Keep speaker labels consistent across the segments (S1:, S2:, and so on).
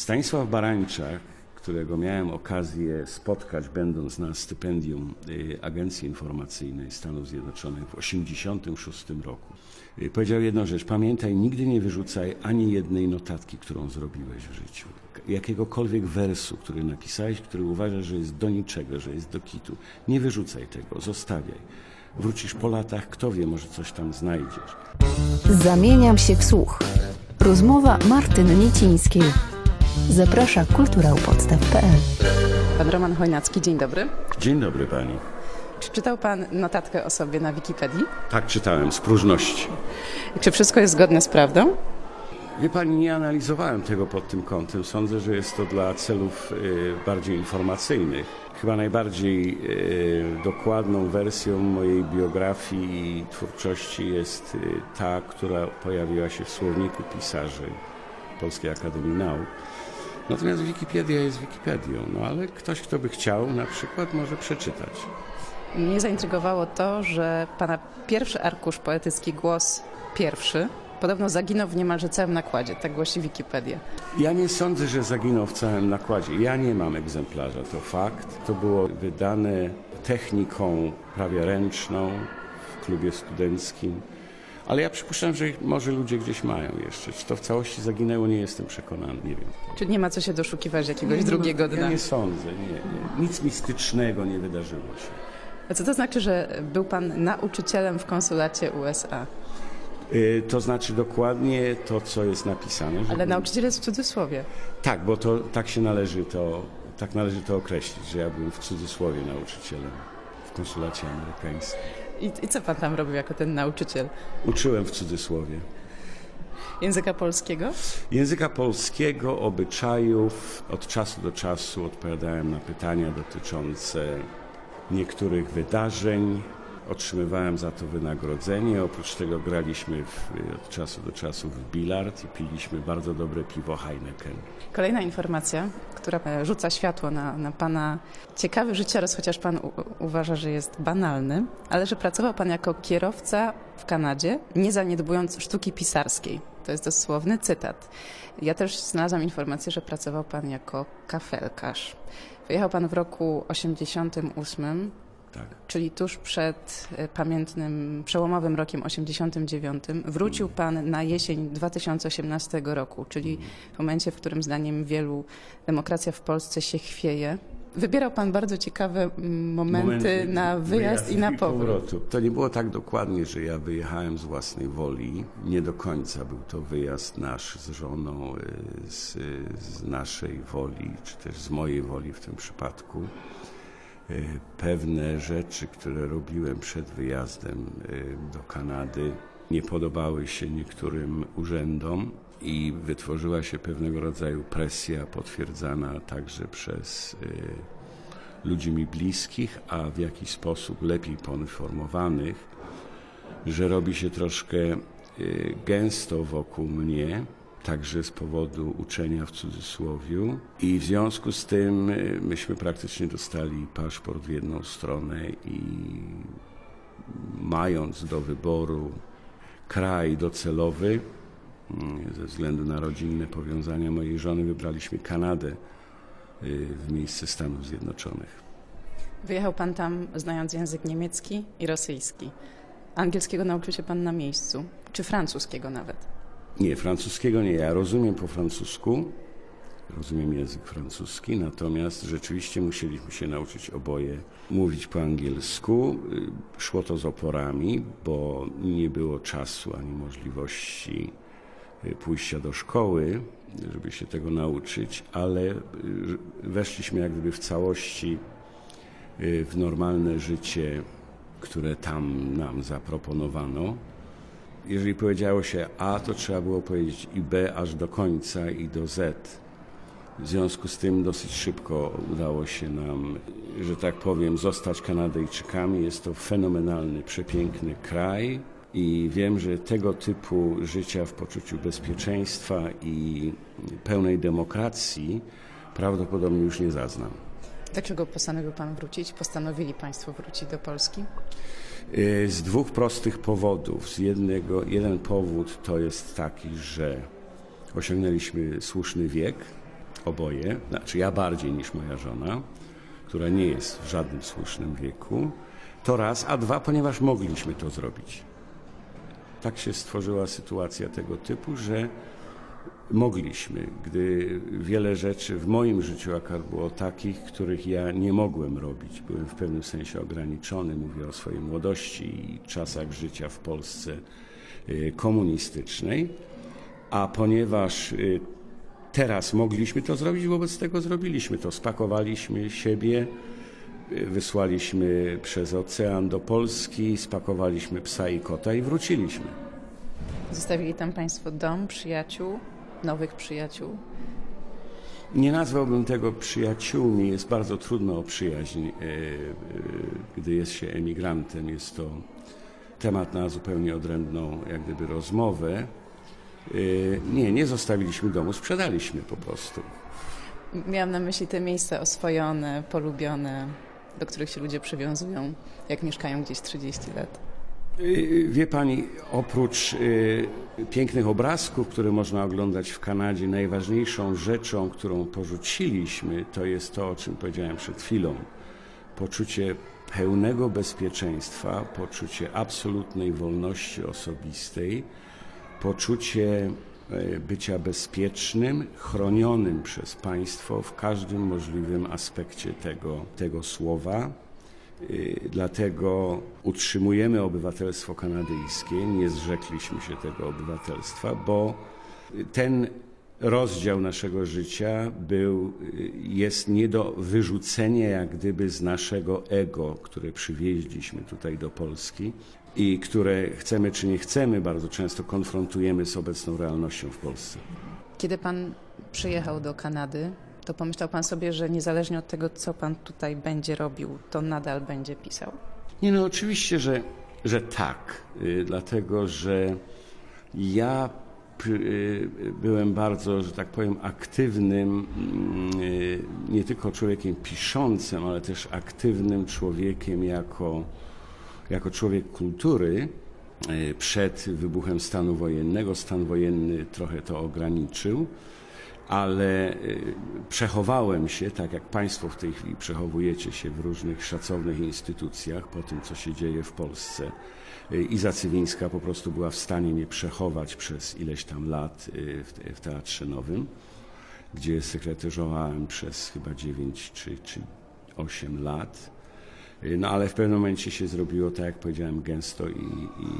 S1: Stanisław Barańczak, którego miałem okazję spotkać, będąc na stypendium y, Agencji Informacyjnej Stanów Zjednoczonych w 1986 roku, y, powiedział jedną rzecz. Pamiętaj, nigdy nie wyrzucaj ani jednej notatki, którą zrobiłeś w życiu. Jakiegokolwiek wersu, który napisałeś, który uważasz, że jest do niczego, że jest do kitu. Nie wyrzucaj tego, zostawiaj. Wrócisz po latach, kto wie, może coś tam znajdziesz.
S2: Zamieniam się w słuch. Rozmowa Martyny Niecińskiej. Zaprasza kulturałpodstaw.pl
S3: Pan Roman Chojnacki, dzień dobry.
S1: Dzień dobry pani.
S3: Czy czytał pan notatkę o sobie na Wikipedii?
S1: Tak czytałem, z próżności.
S3: Czy wszystko jest zgodne z prawdą?
S1: Wie pani, nie analizowałem tego pod tym kątem. Sądzę, że jest to dla celów y, bardziej informacyjnych. Chyba najbardziej y, dokładną wersją mojej biografii i twórczości jest y, ta, która pojawiła się w słowniku pisarzy Polskiej Akademii Nauk. Natomiast Wikipedia jest Wikipedią, no ale ktoś, kto by chciał, na przykład może przeczytać.
S3: Mnie zaintrygowało to, że pana pierwszy arkusz poetycki Głos Pierwszy podobno zaginął w niemalże całym nakładzie, tak głosi Wikipedia.
S1: Ja nie sądzę, że zaginął w całym nakładzie. Ja nie mam egzemplarza, to fakt. To było wydane techniką prawie ręczną w klubie studenckim. Ale ja przypuszczam, że może ludzie gdzieś mają jeszcze. Czy to w całości zaginęło, nie jestem przekonany, nie wiem.
S3: Czy nie ma co się doszukiwać jakiegoś
S1: Nie,
S3: drugiego
S1: Ja
S3: dna?
S1: nie sądzę, nie, nie. Nic mistycznego nie wydarzyło się.
S3: A co to znaczy, że był pan nauczycielem w konsulacie USA?
S1: Y, To znaczy dokładnie to, co jest napisane.
S3: Ale nauczyciel jest w cudzysłowie.
S1: Tak, bo to tak się należy to, tak należy to określić, że ja byłem w cudzysłowie nauczycielem w konsulacie amerykańskim.
S3: I, I co pan tam robił jako ten nauczyciel?
S1: Uczyłem w cudzysłowie.
S3: Języka polskiego?
S1: Języka polskiego, obyczajów. Od czasu do czasu odpowiadałem na pytania dotyczące niektórych wydarzeń. Otrzymywałem za to wynagrodzenie. Oprócz tego graliśmy w, od czasu do czasu w bilard i piliśmy bardzo dobre piwo Heineken.
S3: Kolejna informacja, która rzuca światło na, na Pana ciekawy życiorys, chociaż Pan u, uważa, że jest banalny, ale że pracował Pan jako kierowca w Kanadzie, nie zaniedbując sztuki pisarskiej. To jest dosłowny cytat. Ja też znalazłam informację, że pracował Pan jako kafelkarz. Wyjechał Pan w roku 88,
S1: Tak.
S3: czyli tuż przed e, pamiętnym, przełomowym rokiem 89. Wrócił Pan na jesień 2018 roku, czyli w momencie, w którym zdaniem wielu demokracja w Polsce się chwieje. Wybierał Pan bardzo ciekawe mm, momenty, na wyjazd i na powrót.
S1: To nie było tak dokładnie, że ja wyjechałem z własnej woli. Nie do końca był to wyjazd nasz z żoną, y, z, z naszej woli, czy też z mojej woli w tym przypadku. Y, Pewne rzeczy, które robiłem przed wyjazdem y, do Kanady, nie podobały się niektórym urzędom i wytworzyła się pewnego rodzaju presja potwierdzana także przez y, ludzi mi bliskich, a w jakiś sposób lepiej poinformowanych, że robi się troszkę gęsto wokół mnie, także z powodu uczenia w cudzysłowiu. I w związku z tym y, myśmy praktycznie dostali paszport w jedną stronę i mając do wyboru kraj docelowy, mm, ze względu na rodzinne powiązania mojej żony, wybraliśmy Kanadę y, w miejsce Stanów Zjednoczonych.
S3: Wyjechał Pan tam znając język niemiecki i rosyjski. Angielskiego nauczył się Pan na miejscu, czy francuskiego nawet.
S1: Nie, francuskiego nie. Ja rozumiem po francusku, rozumiem język francuski, natomiast rzeczywiście musieliśmy się nauczyć oboje mówić po angielsku. Y, Szło to z oporami, bo nie było czasu ani możliwości y, pójścia do szkoły, żeby się tego nauczyć, ale y, weszliśmy jak gdyby w całości w normalne życie, które tam nam zaproponowano. Jeżeli powiedziało się A, to trzeba było powiedzieć i B aż do końca i do Z. W związku z tym dosyć szybko udało się nam, że tak powiem, zostać Kanadyjczykami. Jest to fenomenalny, przepiękny kraj i wiem, że tego typu życia w poczuciu bezpieczeństwa i pełnej demokracji prawdopodobnie już nie zaznam.
S3: Dlaczego postanowił Pan wrócić? Postanowili Państwo wrócić do Polski?
S1: Y, Z dwóch prostych powodów. Z jednego, jeden powód to jest taki, że osiągnęliśmy słuszny wiek, oboje, znaczy ja bardziej niż moja żona, która nie jest w żadnym słusznym wieku, to raz, a dwa, ponieważ mogliśmy to zrobić. Tak się stworzyła sytuacja tego typu, że mogliśmy, gdy wiele rzeczy w moim życiu akurat było takich, których ja nie mogłem robić. Byłem w pewnym sensie ograniczony, mówię o swojej młodości i czasach życia w Polsce y, komunistycznej, a ponieważ y, teraz mogliśmy to zrobić, wobec tego zrobiliśmy to. Spakowaliśmy siebie, y, wysłaliśmy przez ocean do Polski, spakowaliśmy psa i kota i wróciliśmy.
S3: Zostawili tam Państwo dom, przyjaciół, nowych przyjaciół.
S1: Nie nazwałbym tego przyjaciółmi. Jest bardzo trudno o przyjaźń, e, e, gdy jest się emigrantem. Jest to temat na zupełnie odrębną, jak gdyby, rozmowę. E, Nie, nie zostawiliśmy domu, sprzedaliśmy po prostu.
S3: Miałam na myśli te miejsca oswojone, polubione, do których się ludzie przywiązują, jak mieszkają gdzieś 30 lat.
S1: Y, Wie pani, oprócz y, pięknych obrazków, które można oglądać w Kanadzie, najważniejszą rzeczą, którą porzuciliśmy, to jest to, o czym powiedziałem przed chwilą. Poczucie pełnego bezpieczeństwa, poczucie absolutnej wolności osobistej, poczucie e, bycia bezpiecznym, chronionym przez państwo w każdym możliwym aspekcie tego, tego słowa. Y, Dlatego utrzymujemy obywatelstwo kanadyjskie, nie zrzekliśmy się tego obywatelstwa, bo ten rozdział naszego życia był, y, jest nie do wyrzucenia jak gdyby z naszego ego, które przywieźliśmy tutaj do Polski i które chcemy czy nie chcemy, bardzo często konfrontujemy z obecną realnością w Polsce.
S3: Kiedy Pan przyjechał do Kanady, to pomyślał Pan sobie, że niezależnie od tego, co Pan tutaj będzie robił, to nadal będzie pisał?
S1: Nie no, oczywiście, że, że tak, y, dlatego że ja y, byłem bardzo, że tak powiem, aktywnym, mm, y, nie tylko człowiekiem piszącym, ale też aktywnym człowiekiem jako, jako człowiek kultury przed wybuchem stanu wojennego. Stan wojenny trochę to ograniczył ale y, przechowałem się, tak jak Państwo w tej chwili przechowujecie się w różnych szacownych instytucjach po tym, co się dzieje w Polsce. Y, Iza Cywińska po prostu była w stanie mnie przechować przez ileś tam lat y, w, te- w Teatrze Nowym, gdzie sekretarzyowałem przez chyba 9 czy, czy 8 lat. No ale w pewnym momencie się zrobiło, tak jak powiedziałem, gęsto i, i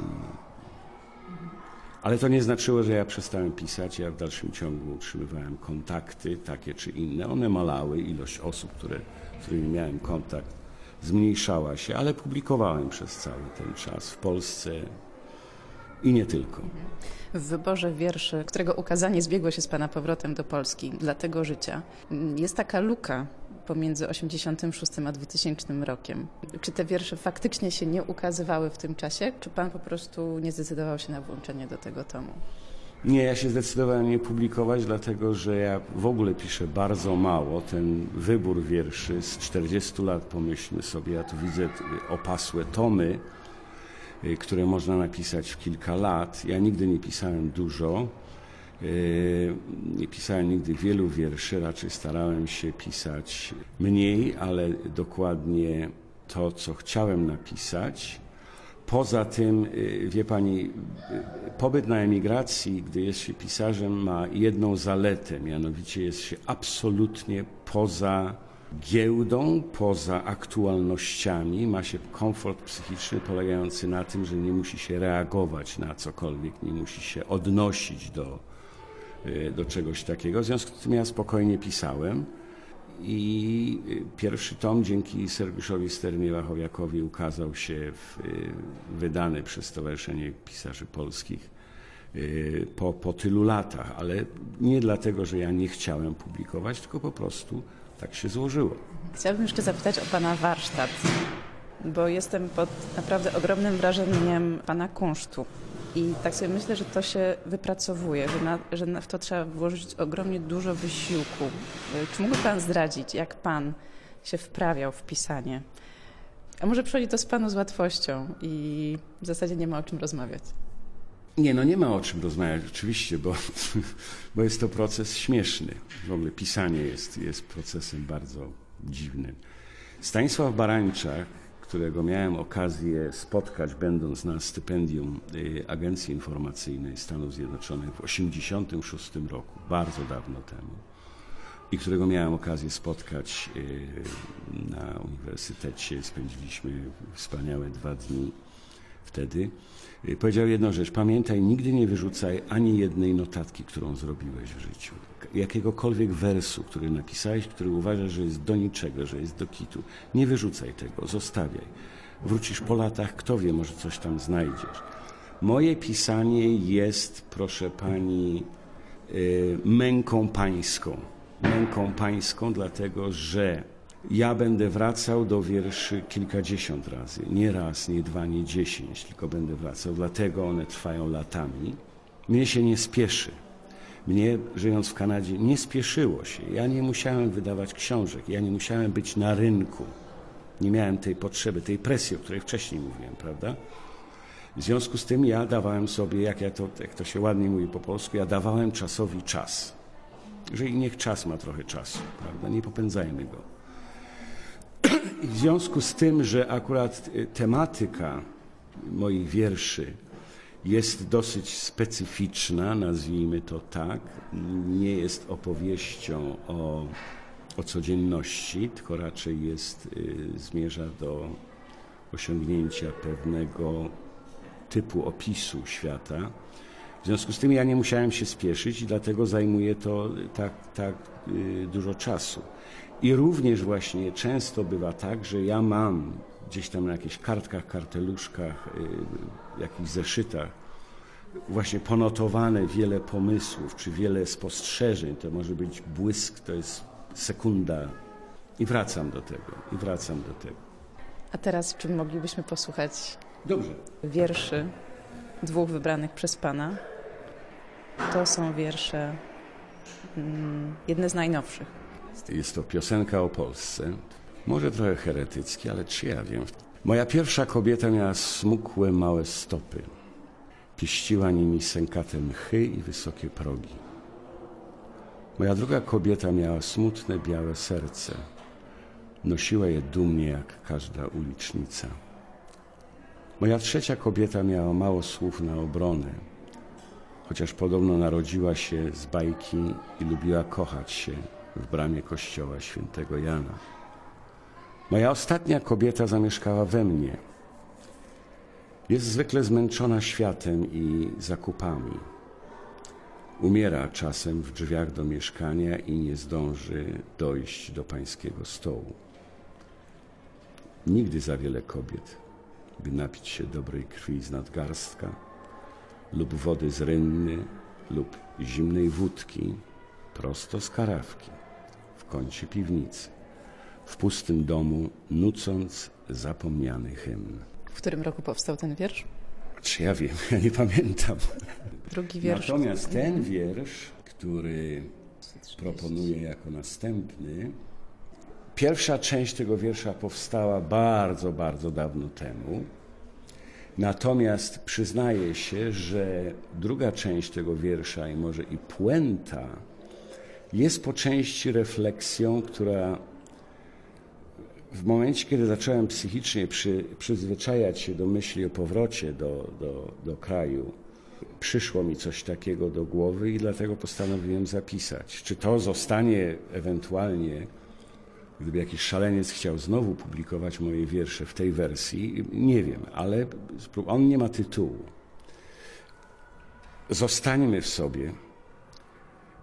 S1: ale to nie znaczyło, że ja przestałem pisać. Ja w dalszym ciągu utrzymywałem kontakty, takie czy inne. One malały, ilość osób, które, z którymi miałem kontakt, zmniejszała się, ale publikowałem przez cały ten czas w Polsce i nie tylko.
S3: W wyborze wierszy, którego ukazanie zbiegło się z Pana powrotem do Polski dla tego życia, jest taka luka pomiędzy 86 a 2000 rokiem. Czy te wiersze faktycznie się nie ukazywały w tym czasie, czy Pan po prostu nie zdecydował się na włączenie do tego tomu?
S1: Nie, ja się zdecydowałem nie publikować, dlatego że ja w ogóle piszę bardzo mało. Ten wybór wierszy z 40 lat, pomyślmy sobie, ja tu widzę opasłe tomy, które można napisać w kilka lat. Ja nigdy nie pisałem dużo. y, Nie pisałem nigdy wielu wierszy, raczej starałem się pisać mniej, ale dokładnie to, co chciałem napisać. Poza tym, y, wie pani, y, pobyt na emigracji, gdy jest się pisarzem, ma jedną zaletę, mianowicie jest się absolutnie poza giełdą, poza aktualnościami. Ma się komfort psychiczny polegający na tym, że nie musi się reagować na cokolwiek, nie musi się odnosić do, y, do czegoś takiego. W związku z tym ja spokojnie pisałem. I y, pierwszy tom dzięki Sergiuszowi Sterniewachowiakowi ukazał się w, y, wydany przez Stowarzyszenie Pisarzy Polskich po, po tylu latach, ale nie dlatego, że ja nie chciałem publikować, tylko po prostu tak się złożyło.
S3: Chciałabym jeszcze zapytać o Pana warsztat, bo jestem pod naprawdę ogromnym wrażeniem Pana kunsztu. I tak sobie myślę, że to się wypracowuje, że, na, że w to trzeba włożyć ogromnie dużo wysiłku. Czy mógłby Pan zdradzić, jak Pan się wprawiał w pisanie? A może przychodzi to z Panu z łatwością i w zasadzie nie ma o czym rozmawiać?
S1: Nie, no nie ma o czym rozmawiać oczywiście, bo, bo jest to proces śmieszny. W ogóle pisanie jest, jest procesem bardzo dziwnym. Stanisław Barańczak, którego miałem okazję spotkać, będąc na stypendium y, Agencji Informacyjnej Stanów Zjednoczonych w 1986 roku, bardzo dawno temu, i którego miałem okazję spotkać y, na uniwersytecie. Spędziliśmy wspaniałe dwa dni wtedy. Y, Powiedział jedną rzecz: pamiętaj, nigdy nie wyrzucaj ani jednej notatki, którą zrobiłeś w życiu. Jakiegokolwiek wersu, który napisałeś, który uważasz, że jest do niczego, że jest do kitu. Nie wyrzucaj tego, zostawiaj. Wrócisz po latach, kto wie, może coś tam znajdziesz. Moje pisanie jest, proszę pani, y, męką pańską. Męką pańską, dlatego że ja będę wracał do wierszy kilkadziesiąt razy. Nie raz, nie dwa, nie dziesięć, tylko będę wracał. Dlatego one trwają latami. Mnie się nie spieszy. Mnie, żyjąc w Kanadzie, nie spieszyło się. Ja nie musiałem wydawać książek, ja nie musiałem być na rynku. Nie miałem tej potrzeby, tej presji, o której wcześniej mówiłem, prawda? W związku z tym ja dawałem sobie, jak, ja to, jak to się ładnie mówi po polsku, ja dawałem czasowi czas. Że i niech czas ma trochę czasu, prawda? Nie popędzajmy go. I w związku z tym, że akurat y, tematyka moich wierszy jest dosyć specyficzna, nazwijmy to tak, nie jest opowieścią o, o codzienności, tylko raczej jest, y, zmierza do osiągnięcia pewnego typu opisu świata. W związku z tym ja nie musiałem się spieszyć i dlatego zajmuje to tak, tak y, dużo czasu. I również właśnie często bywa tak, że ja mam gdzieś tam na jakichś kartkach, karteluszkach, y, jakichś zeszytach właśnie ponotowane wiele pomysłów czy wiele spostrzeżeń. To może być błysk, to jest sekunda. I wracam do tego, i wracam do tego.
S3: A teraz, czy moglibyśmy posłuchać
S1: Dobrze.
S3: wierszy dwóch wybranych przez Pana? To są wiersze mm, jedne z najnowszych.
S1: Jest to piosenka o Polsce. Może trochę heretyckie, ale czy ja wiem. Moja pierwsza kobieta miała smukłe, małe stopy. Pieściła nimi sękate mchy i wysokie progi. Moja druga kobieta miała smutne, białe serce. Nosiła je dumnie jak każda ulicznica. Moja trzecia kobieta miała mało słów na obronę, chociaż podobno narodziła się z bajki i lubiła kochać się w bramie kościoła świętego Jana. Moja ostatnia kobieta zamieszkała we mnie. Jest zwykle zmęczona światem i zakupami. Umiera czasem w drzwiach do mieszkania i nie zdąży dojść do pańskiego stołu. Nigdy za wiele kobiet, by napić się dobrej krwi z nadgarstka, lub wody z rynny, lub zimnej wódki, prosto z karawki, w kącie piwnicy, w pustym domu, nucąc zapomniany hymn.
S3: W którym roku powstał ten wiersz?
S1: Czy ja wiem, ja nie pamiętam.
S3: Drugi wiersz.
S1: Natomiast ten wiersz, który proponuję jako następny, pierwsza część tego wiersza powstała bardzo, bardzo dawno temu. Natomiast przyznaję się, że druga część tego wiersza i może i puenta jest po części refleksją, która w momencie, kiedy zacząłem psychicznie przy, przyzwyczajać się do myśli o powrocie do, do, do kraju, przyszło mi coś takiego do głowy i dlatego postanowiłem zapisać. Czy to zostanie ewentualnie, gdyby jakiś szaleniec chciał znowu publikować moje wiersze w tej wersji, nie wiem, ale on nie ma tytułu. Zostańmy w sobie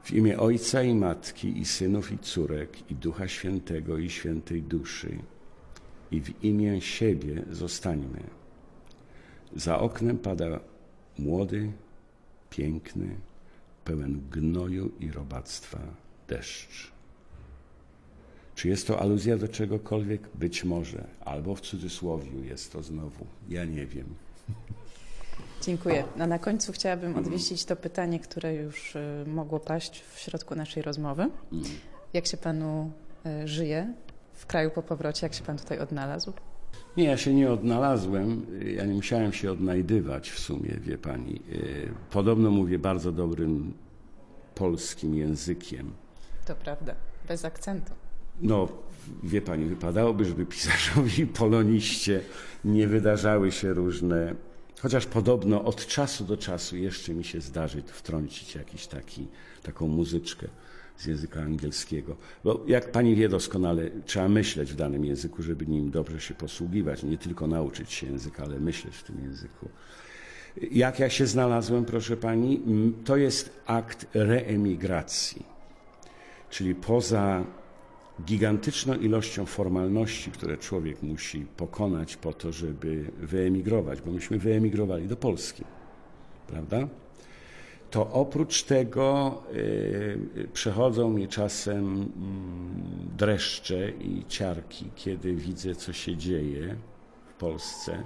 S1: w imię Ojca i Matki i synów i córek i Ducha Świętego i Świętej Duszy i w imię siebie zostańmy. Za oknem pada młody, piękny, pełen gnoju i robactwa deszcz. Czy jest to aluzja do czegokolwiek? Być może, albo w cudzysłowiu jest to znowu. Ja nie wiem.
S3: Dziękuję. A na końcu chciałabym odwieścić to pytanie, które już y, mogło paść w środku naszej rozmowy. Jak się panu y, żyje w kraju po powrocie? Jak się pan tutaj odnalazł?
S1: Nie, ja się nie odnalazłem, ja nie musiałem się odnajdywać w sumie, wie pani. Y, Podobno mówię bardzo dobrym polskim językiem.
S3: To prawda, bez akcentu.
S1: No, wie pani, wypadałoby, żeby pisarzowi poloniście nie wydarzały się różne. Chociaż podobno od czasu do czasu jeszcze mi się zdarzy wtrącić jakiś taki, taką muzyczkę z języka angielskiego. Bo jak pani wie doskonale, trzeba myśleć w danym języku, żeby nim dobrze się posługiwać. Nie tylko nauczyć się języka, ale myśleć w tym języku. Jak ja się znalazłem, proszę pani, to jest akt reemigracji. Czyli poza gigantyczną ilością formalności, które człowiek musi pokonać po to, żeby wyemigrować, bo myśmy wyemigrowali do Polski, prawda? To oprócz tego y, przechodzą mi czasem mm, dreszcze i ciarki, kiedy widzę, co się dzieje w Polsce.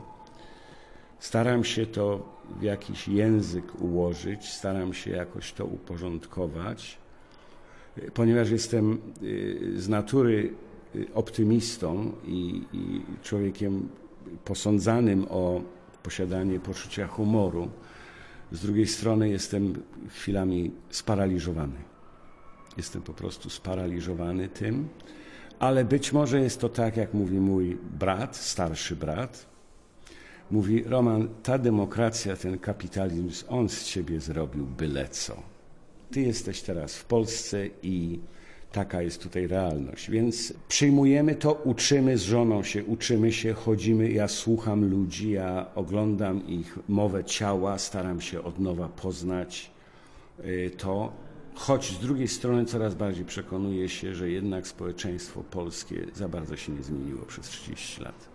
S1: Staram się to w jakiś język ułożyć, staram się jakoś to uporządkować ponieważ jestem y, z natury y, optymistą i, i człowiekiem posądzanym o posiadanie poczucia humoru, z drugiej strony jestem chwilami sparaliżowany. Jestem po prostu sparaliżowany tym, ale być może jest to tak, jak mówi mój brat, starszy brat. Mówi, Roman, ta demokracja, ten kapitalizm, on z ciebie zrobił byle co. Ty jesteś teraz w Polsce i taka jest tutaj realność. Więc przyjmujemy to, uczymy z żoną się, uczymy się, chodzimy. Ja słucham ludzi, ja oglądam ich mowę ciała, staram się od nowa poznać y, to. Choć z drugiej strony coraz bardziej przekonuję się, że jednak społeczeństwo polskie za bardzo się nie zmieniło przez 30 lat.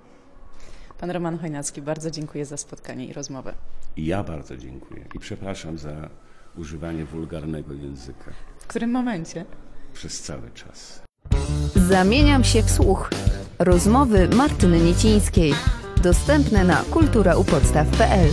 S3: Pan Roman Chojnacki, bardzo dziękuję za spotkanie i rozmowę.
S1: Ja bardzo dziękuję i przepraszam za używanie wulgarnego języka
S3: W którym momencie?
S1: przez cały czas.
S2: Zamieniam się w słuch. Rozmowy Martyny Niecińskiej. Dostępne na kulturaupodstaw.pl